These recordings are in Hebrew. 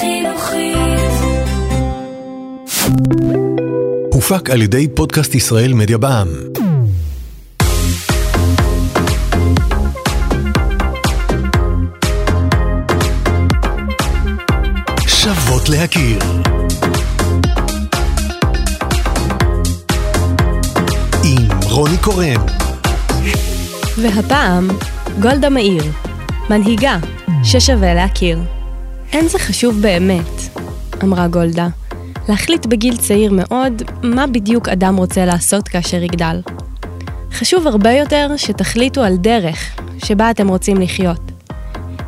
חינוכית. הופק על ידי פודקאסט ישראל מדיה בע"מ. שוות להכיר. עם רוני קורן. והפעם, גולדה מאיר, מנהיגה ששווה להכיר. אין זה חשוב באמת, אמרה גולדה, להחליט בגיל צעיר מאוד מה בדיוק אדם רוצה לעשות כאשר יגדל. חשוב הרבה יותר שתחליטו על דרך שבה אתם רוצים לחיות.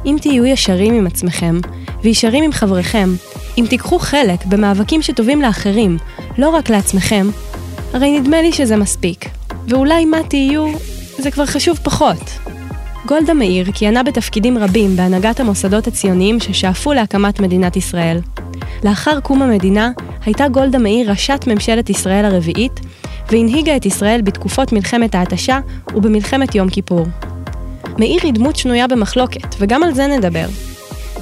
אם תהיו ישרים עם עצמכם, וישרים עם חבריכם, אם תיקחו חלק במאבקים שטובים לאחרים, לא רק לעצמכם, הרי נדמה לי שזה מספיק. ואולי מה תהיו, זה כבר חשוב פחות. גולדה מאיר כיהנה בתפקידים רבים בהנהגת המוסדות הציוניים ששאפו להקמת מדינת ישראל. לאחר קום המדינה, הייתה גולדה מאיר ראשת ממשלת ישראל הרביעית, והנהיגה את ישראל בתקופות מלחמת ההתשה ובמלחמת יום כיפור. מאיר היא דמות שנויה במחלוקת, וגם על זה נדבר.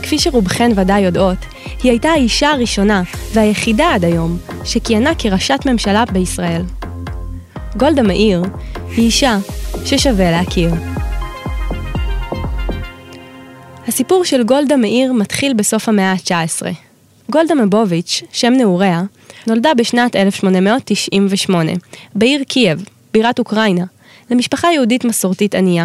כפי שרובכן ודאי יודעות, היא הייתה האישה הראשונה והיחידה עד היום שכיהנה כראשת ממשלה בישראל. גולדה מאיר היא אישה ששווה להכיר. הסיפור של גולדה מאיר מתחיל בסוף המאה ה-19. גולדה מאבוביץ', שם נעוריה, נולדה בשנת 1898, בעיר קייב, בירת אוקראינה, למשפחה יהודית מסורתית ענייה.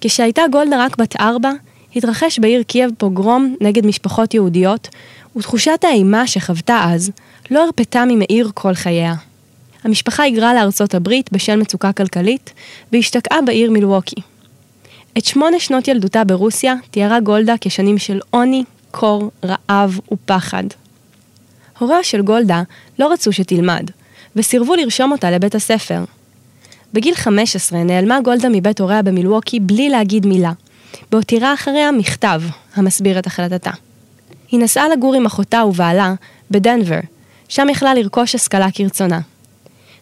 כשהייתה גולדה רק בת ארבע, התרחש בעיר קייב פוגרום נגד משפחות יהודיות, ותחושת האימה שחוותה אז לא הרפתה ממאיר כל חייה. המשפחה היגרה לארצות הברית בשל מצוקה כלכלית, והשתקעה בעיר מילווקי. את שמונה שנות ילדותה ברוסיה תיארה גולדה כשנים של עוני, קור, רעב ופחד. הוריה של גולדה לא רצו שתלמד, וסירבו לרשום אותה לבית הספר. בגיל 15 נעלמה גולדה מבית הוריה במילווקי בלי להגיד מילה, בהותירה אחריה מכתב המסביר את החלטתה. היא נסעה לגור עם אחותה ובעלה בדנבר, שם יכלה לרכוש השכלה כרצונה.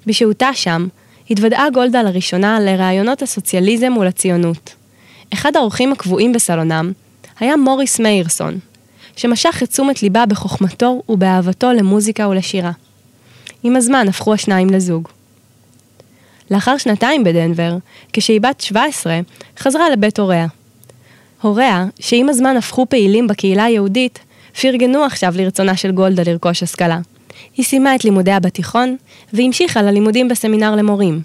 בשהותה שם, התוודעה גולדה לראשונה לרעיונות הסוציאליזם ולציונות. אחד האורחים הקבועים בסלונם היה מוריס מאירסון, שמשך את תשומת ליבה בחוכמתו ובאהבתו למוזיקה ולשירה. עם הזמן הפכו השניים לזוג. לאחר שנתיים בדנבר, כשהיא בת 17, חזרה לבית הוריה. הוריה, שעם הזמן הפכו פעילים בקהילה היהודית, פרגנו עכשיו לרצונה של גולדה לרכוש השכלה. היא סיימה את לימודיה בתיכון, והמשיכה ללימודים בסמינר למורים.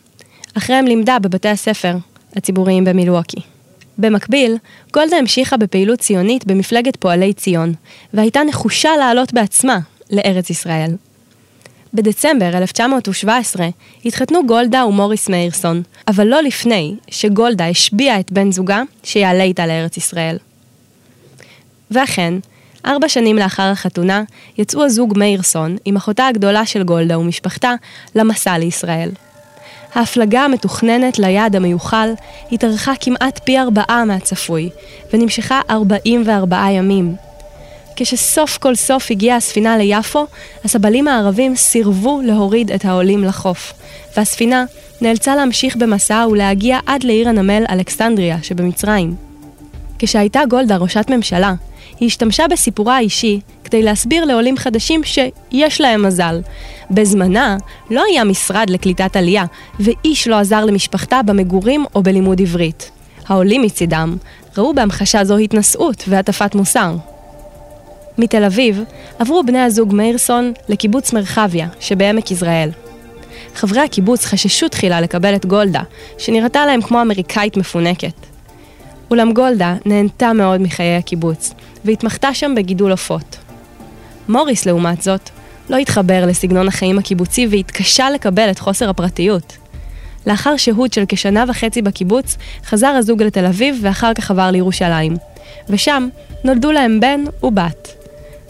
אחריהם לימדה בבתי הספר הציבוריים במילווקי. במקביל, גולדה המשיכה בפעילות ציונית במפלגת פועלי ציון, והייתה נחושה לעלות בעצמה לארץ ישראל. בדצמבר 1917 התחתנו גולדה ומוריס מאירסון, אבל לא לפני שגולדה השביעה את בן זוגה שיעלה איתה לארץ ישראל. ואכן, ארבע שנים לאחר החתונה, יצאו הזוג מאירסון עם אחותה הגדולה של גולדה ומשפחתה למסע לישראל. ההפלגה המתוכננת ליעד המיוחל התארכה כמעט פי ארבעה מהצפוי, ונמשכה 44 ימים. כשסוף כל סוף הגיעה הספינה ליפו, הסבלים הערבים סירבו להוריד את העולים לחוף, והספינה נאלצה להמשיך במסעה ולהגיע עד לעיר הנמל אלכסנדריה שבמצרים. כשהייתה גולדה ראשת ממשלה, היא השתמשה בסיפורה האישי כדי להסביר לעולים חדשים שיש להם מזל. בזמנה לא היה משרד לקליטת עלייה, ואיש לא עזר למשפחתה במגורים או בלימוד עברית. העולים מצידם ראו בהמחשה זו התנשאות והטפת מוסר. מתל אביב עברו בני הזוג מאירסון לקיבוץ מרחביה שבעמק יזרעאל. חברי הקיבוץ חששו תחילה לקבל את גולדה, שנראתה להם כמו אמריקאית מפונקת. אולם גולדה נהנתה מאוד מחיי הקיבוץ, והתמחתה שם בגידול עופות. מוריס, לעומת זאת, לא התחבר לסגנון החיים הקיבוצי והתקשה לקבל את חוסר הפרטיות. לאחר שהות של כשנה וחצי בקיבוץ, חזר הזוג לתל אביב ואחר כך עבר לירושלים. ושם נולדו להם בן ובת,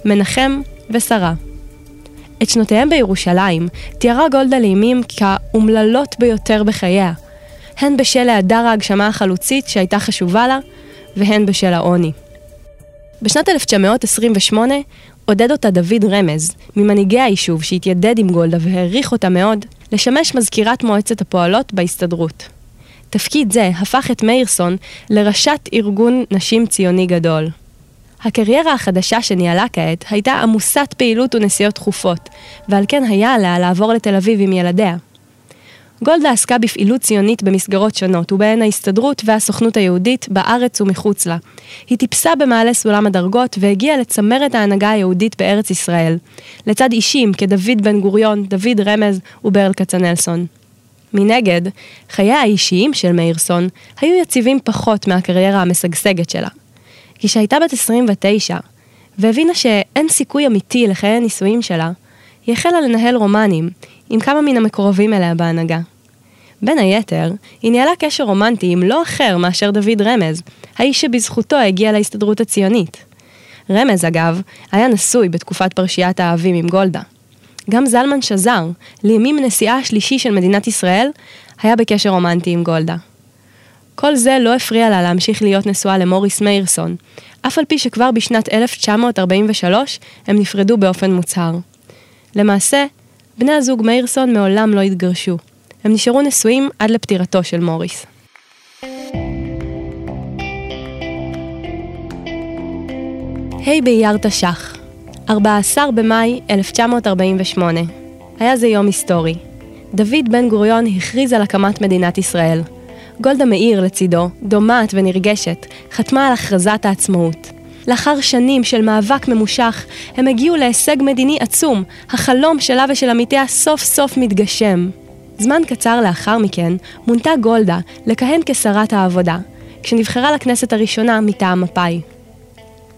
מנחם ושרה. את שנותיהם בירושלים תיארה גולדה לימים כאומללות ביותר בחייה, הן בשל היעדר ההגשמה החלוצית שהייתה חשובה לה, והן בשל העוני. בשנת 1928 עודד אותה דוד רמז, ממנהיגי היישוב שהתיידד עם גולדה והעריך אותה מאוד, לשמש מזכירת מועצת הפועלות בהסתדרות. תפקיד זה הפך את מאירסון לראשת ארגון נשים ציוני גדול. הקריירה החדשה שניהלה כעת הייתה עמוסת פעילות ונסיעות תכופות, ועל כן היה עליה לעבור לתל אביב עם ילדיה. גולדה עסקה בפעילות ציונית במסגרות שונות, ובהן ההסתדרות והסוכנות היהודית בארץ ומחוץ לה. היא טיפסה במעלה סולם הדרגות והגיעה לצמרת ההנהגה היהודית בארץ ישראל, לצד אישים כדוד בן גוריון, דוד רמז וברל כצנלסון. מנגד, חיי האישיים של מאירסון היו יציבים פחות מהקריירה המשגשגת שלה. כשהייתה בת 29, והבינה שאין סיכוי אמיתי לחיי הנישואים שלה, היא החלה לנהל רומנים עם כמה מן המקורבים אליה בהנהגה. בין היתר, היא ניהלה קשר רומנטי עם לא אחר מאשר דוד רמז, האיש שבזכותו הגיע להסתדרות הציונית. רמז, אגב, היה נשוי בתקופת פרשיית האהבים עם גולדה. גם זלמן שזר, לימים נשיאה השלישי של מדינת ישראל, היה בקשר רומנטי עם גולדה. כל זה לא הפריע לה להמשיך להיות נשואה למוריס מאירסון, אף על פי שכבר בשנת 1943 הם נפרדו באופן מוצהר. למעשה, בני הזוג מאירסון מעולם לא התגרשו. הם נשארו נשואים עד לפטירתו של מוריס. ה' באייר תש"ח, 14 במאי 1948. היה זה יום היסטורי. דוד בן גוריון הכריז על הקמת מדינת ישראל. גולדה מאיר לצידו, דומעת ונרגשת, חתמה על הכרזת העצמאות. לאחר שנים של מאבק ממושך, הם הגיעו להישג מדיני עצום, החלום שלה ושל עמיתיה סוף סוף מתגשם. זמן קצר לאחר מכן, מונתה גולדה לכהן כשרת העבודה, כשנבחרה לכנסת הראשונה מטעם מפא"י.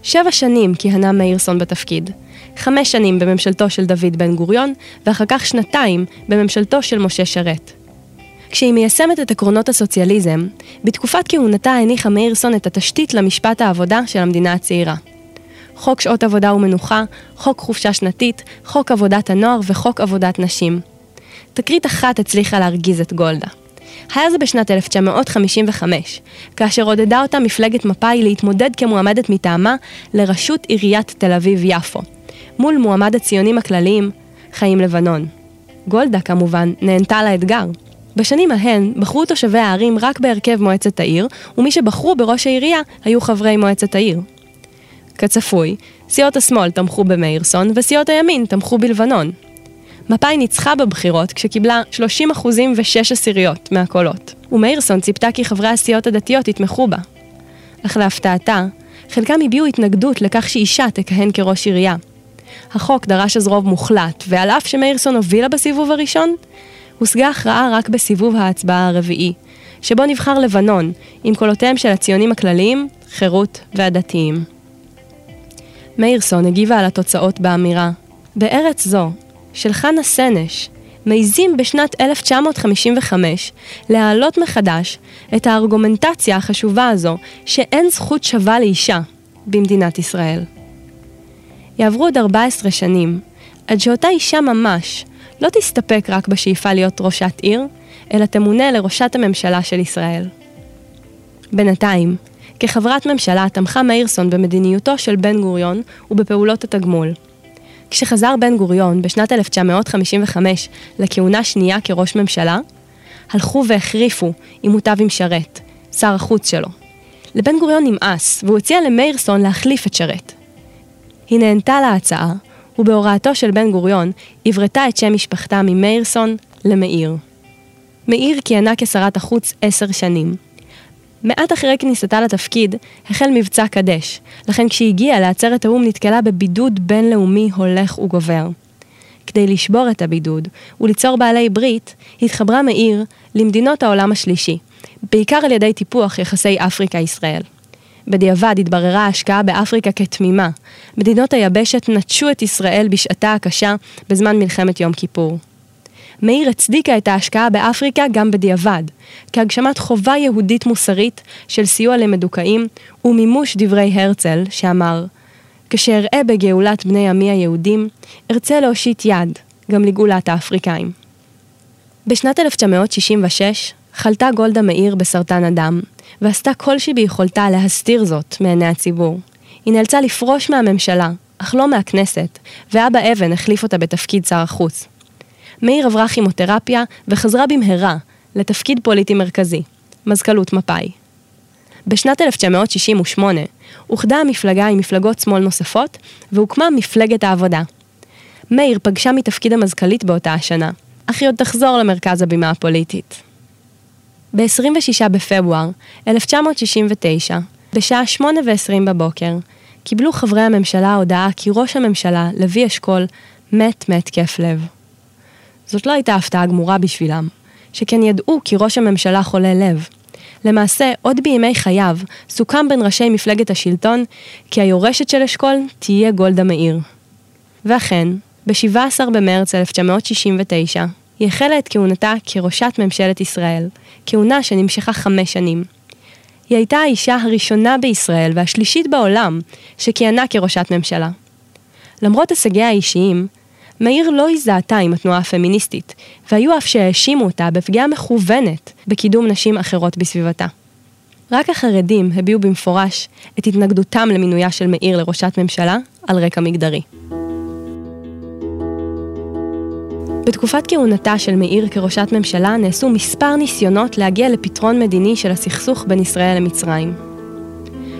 שבע שנים כיהנה מאירסון בתפקיד. חמש שנים בממשלתו של דוד בן גוריון, ואחר כך שנתיים בממשלתו של משה שרת. כשהיא מיישמת את עקרונות הסוציאליזם, בתקופת כהונתה הניחה מאירסון את התשתית למשפט העבודה של המדינה הצעירה. חוק שעות עבודה ומנוחה, חוק חופשה שנתית, חוק עבודת הנוער וחוק עבודת נשים. תקרית אחת הצליחה להרגיז את גולדה. היה זה בשנת 1955, כאשר עודדה אותה מפלגת מפא"י להתמודד כמועמדת מטעמה לראשות עיריית תל אביב-יפו, מול מועמד הציונים הכלליים, חיים לבנון. גולדה, כמובן, נהנתה לאתגר. בשנים ההן בחרו תושבי הערים רק בהרכב מועצת העיר, ומי שבחרו בראש העירייה היו חברי מועצת העיר. כצפוי, סיעות השמאל תמכו במאירסון וסיעות הימין תמכו בלבנון. מפא"י ניצחה בבחירות כשקיבלה 30 אחוזים ו-6 עשיריות מהקולות, ומאירסון ציפתה כי חברי הסיעות הדתיות יתמכו בה. אך להפתעתה, חלקם הביעו התנגדות לכך שאישה תכהן כראש עירייה. החוק דרש אז רוב מוחלט, ועל אף שמאירסון הובילה בסיבוב הראשון, הושגה הכרעה רק בסיבוב ההצבעה הרביעי, שבו נבחר לבנון, עם קולותיהם של הציונים הכלליים, חירות והדתיים. מאירסון הגיבה על התוצאות באמירה, בארץ זו, של חנה סנש, מעיזים בשנת 1955 להעלות מחדש את הארגומנטציה החשובה הזו שאין זכות שווה לאישה במדינת ישראל. יעברו עוד 14 שנים, עד שאותה אישה ממש לא תסתפק רק בשאיפה להיות ראשת עיר, אלא תמונה לראשת הממשלה של ישראל. בינתיים, כחברת ממשלה תמכה מאירסון במדיניותו של בן גוריון ובפעולות התגמול. כשחזר בן גוריון בשנת 1955 לכהונה שנייה כראש ממשלה, הלכו והחריפו עימותיו עם שרת, שר החוץ שלו. לבן גוריון נמאס, והוא הציע למאירסון להחליף את שרת. היא נהנתה להצעה, ובהוראתו של בן גוריון, עברתה את שם משפחתה ממאירסון למאיר. מאיר כיהנה כשרת החוץ עשר שנים. מעט אחרי כניסתה לתפקיד, החל מבצע קדש, לכן כשהגיעה לעצרת האו"ם נתקלה בבידוד בינלאומי הולך וגובר. כדי לשבור את הבידוד וליצור בעלי ברית, התחברה מאיר למדינות העולם השלישי, בעיקר על ידי טיפוח יחסי אפריקה-ישראל. בדיעבד התבררה ההשקעה באפריקה כתמימה. מדינות היבשת נטשו את ישראל בשעתה הקשה בזמן מלחמת יום כיפור. מאיר הצדיקה את ההשקעה באפריקה גם בדיעבד, כהגשמת חובה יהודית מוסרית של סיוע למדוכאים ומימוש דברי הרצל, שאמר כשאראה בגאולת בני עמי היהודים, ארצה להושיט יד, גם לגאולת האפריקאים. בשנת 1966 חלתה גולדה מאיר בסרטן הדם, ועשתה כל שביכולתה להסתיר זאת מעיני הציבור. היא נאלצה לפרוש מהממשלה, אך לא מהכנסת, ואבא אבן החליף אותה בתפקיד שר החוץ. מאיר עברה כימותרפיה וחזרה במהרה לתפקיד פוליטי מרכזי, מזכ"לות מפא"י. בשנת 1968 אוחדה המפלגה עם מפלגות שמאל נוספות, והוקמה מפלגת העבודה. מאיר פגשה מתפקיד המזכ"לית באותה השנה, אך היא עוד תחזור למרכז הבימה הפוליטית. ב-26 בפברואר 1969, בשעה 8:20 בבוקר, קיבלו חברי הממשלה הודעה כי ראש הממשלה, לוי אשכול, מת מהתקף לב. זאת לא הייתה הפתעה גמורה בשבילם, שכן ידעו כי ראש הממשלה חולה לב. למעשה, עוד בימי חייו, סוכם בין ראשי מפלגת השלטון כי היורשת של אשכול תהיה גולדה מאיר. ואכן, ב-17 במרץ 1969, היא החלה את כהונתה כראשת ממשלת ישראל, כהונה שנמשכה חמש שנים. היא הייתה האישה הראשונה בישראל והשלישית בעולם שכיהנה כראשת ממשלה. למרות הישגיה האישיים, מאיר לא הזדהתה עם התנועה הפמיניסטית, והיו אף שהאשימו אותה בפגיעה מכוונת בקידום נשים אחרות בסביבתה. רק החרדים הביעו במפורש את התנגדותם למינויה של מאיר לראשת ממשלה על רקע מגדרי. בתקופת כהונתה של מאיר כראשת ממשלה נעשו מספר ניסיונות להגיע לפתרון מדיני של הסכסוך בין ישראל למצרים.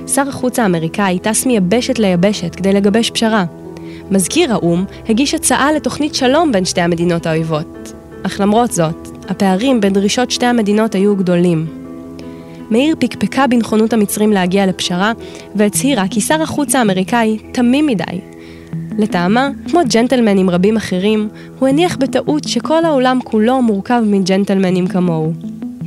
שר החוץ האמריקאי טס מייבשת ליבשת כדי לגבש פשרה. מזכיר האו"ם הגיש הצעה לתוכנית שלום בין שתי המדינות האויבות. אך למרות זאת, הפערים בין דרישות שתי המדינות היו גדולים. מאיר פקפקה בנכונות המצרים להגיע לפשרה, והצהירה כי שר החוץ האמריקאי תמים מדי לטעמה, כמו ג'נטלמנים רבים אחרים, הוא הניח בטעות שכל העולם כולו מורכב מג'נטלמנים כמוהו.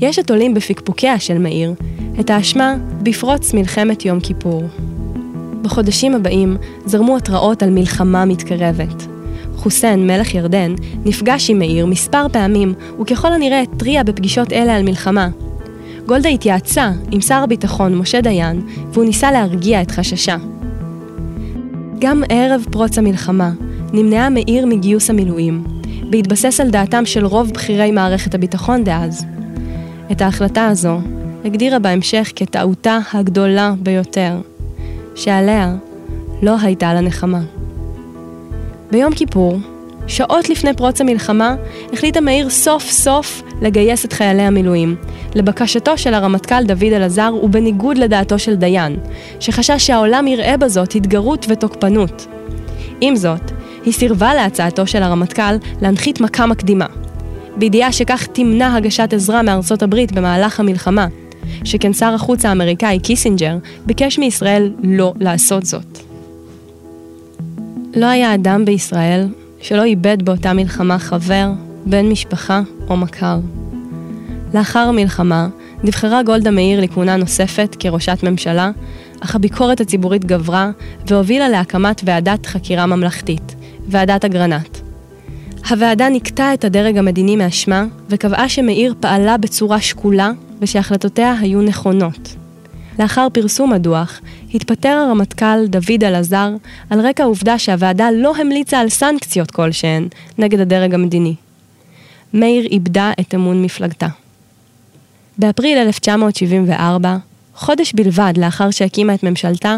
יש התולים בפקפוקיה של מאיר את האשמה בפרוץ מלחמת יום כיפור. בחודשים הבאים זרמו התראות על מלחמה מתקרבת. חוסיין, מלך ירדן, נפגש עם מאיר מספר פעמים, וככל הנראה התריע בפגישות אלה על מלחמה. גולדה התייעצה עם שר הביטחון משה דיין, והוא ניסה להרגיע את חששה. גם ערב פרוץ המלחמה נמנעה מאיר מגיוס המילואים, בהתבסס על דעתם של רוב בכירי מערכת הביטחון דאז. את ההחלטה הזו הגדירה בהמשך כטעותה הגדולה ביותר, שעליה לא הייתה לה נחמה. ביום כיפור, שעות לפני פרוץ המלחמה, החליטה מאיר סוף סוף לגייס את חיילי המילואים, לבקשתו של הרמטכ"ל דוד אלעזר ובניגוד לדעתו של דיין, שחשש שהעולם יראה בזאת התגרות ותוקפנות. עם זאת, היא סירבה להצעתו של הרמטכ"ל להנחית מכה מקדימה, בידיעה שכך תמנע הגשת עזרה מארצות הברית במהלך המלחמה, שכן שר החוץ האמריקאי קיסינג'ר ביקש מישראל לא לעשות זאת. לא היה אדם בישראל שלא איבד באותה מלחמה חבר, בן משפחה או מכר. לאחר המלחמה נבחרה גולדה מאיר לכהונה נוספת כראשת ממשלה, אך הביקורת הציבורית גברה והובילה להקמת ועדת חקירה ממלכתית, ועדת אגרנט. הוועדה נקטה את הדרג המדיני מאשמה וקבעה שמאיר פעלה בצורה שקולה ושהחלטותיה היו נכונות. לאחר פרסום הדוח, התפטר הרמטכ"ל דוד אלעזר על רקע העובדה שהוועדה לא המליצה על סנקציות כלשהן נגד הדרג המדיני. מאיר איבדה את אמון מפלגתה. באפריל 1974, חודש בלבד לאחר שהקימה את ממשלתה,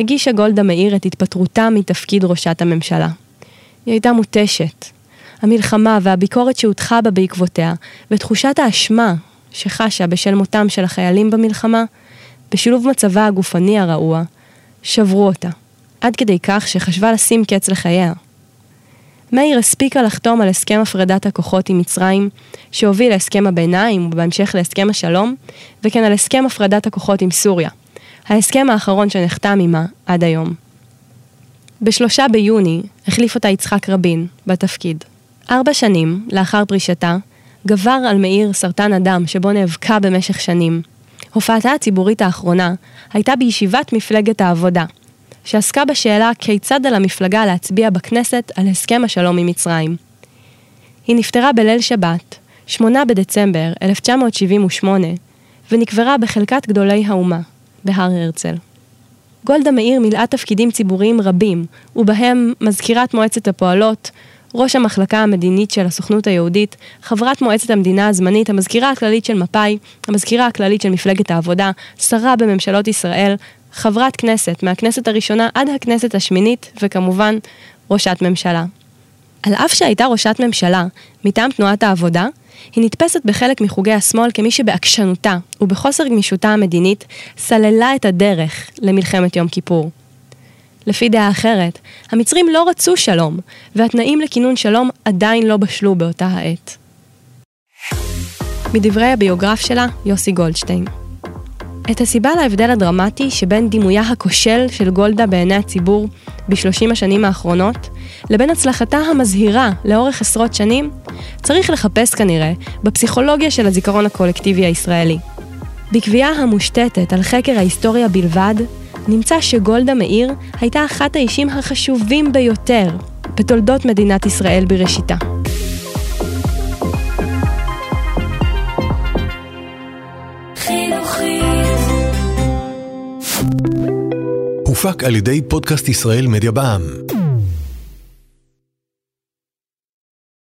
הגישה גולדה מאיר את התפטרותה מתפקיד ראשת הממשלה. היא הייתה מותשת. המלחמה והביקורת שהוטחה בה בעקבותיה, ותחושת האשמה שחשה בשל מותם של החיילים במלחמה, בשילוב מצבה הגופני הרעוע, שברו אותה, עד כדי כך שחשבה לשים קץ לחייה. מאיר הספיקה לחתום על הסכם הפרדת הכוחות עם מצרים, שהוביל להסכם הביניים ובהמשך להסכם השלום, וכן על הסכם הפרדת הכוחות עם סוריה, ההסכם האחרון שנחתם עימה עד היום. בשלושה ביוני החליף אותה יצחק רבין בתפקיד. ארבע שנים לאחר פרישתה, גבר על מאיר סרטן הדם שבו נאבקה במשך שנים. הופעתה הציבורית האחרונה הייתה בישיבת מפלגת העבודה, שעסקה בשאלה כיצד על המפלגה להצביע בכנסת על הסכם השלום עם מצרים. היא נפטרה בליל שבת, 8 בדצמבר 1978, ונקברה בחלקת גדולי האומה, בהר הרצל. גולדה מאיר מילאה תפקידים ציבוריים רבים, ובהם מזכירת מועצת הפועלות, ראש המחלקה המדינית של הסוכנות היהודית, חברת מועצת המדינה הזמנית, המזכירה הכללית של מפא"י, המזכירה הכללית של מפלגת העבודה, שרה בממשלות ישראל, חברת כנסת מהכנסת הראשונה עד הכנסת השמינית, וכמובן, ראשת ממשלה. על אף שהייתה ראשת ממשלה מטעם תנועת העבודה, היא נתפסת בחלק מחוגי השמאל כמי שבעקשנותה ובחוסר גמישותה המדינית סללה את הדרך למלחמת יום כיפור. לפי דעה אחרת, המצרים לא רצו שלום, והתנאים לכינון שלום עדיין לא בשלו באותה העת. מדברי הביוגרף שלה, יוסי גולדשטיין. את הסיבה להבדל הדרמטי שבין דימויה הכושל של גולדה בעיני הציבור בשלושים השנים האחרונות, לבין הצלחתה המזהירה לאורך עשרות שנים, צריך לחפש כנראה בפסיכולוגיה של הזיכרון הקולקטיבי הישראלי. בקביעה המושתתת על חקר ההיסטוריה בלבד, נמצא שגולדה מאיר הייתה אחת האישים החשובים ביותר בתולדות מדינת ישראל בראשיתה. הופק על ידי פודקאסט ישראל מדיה בע"מ.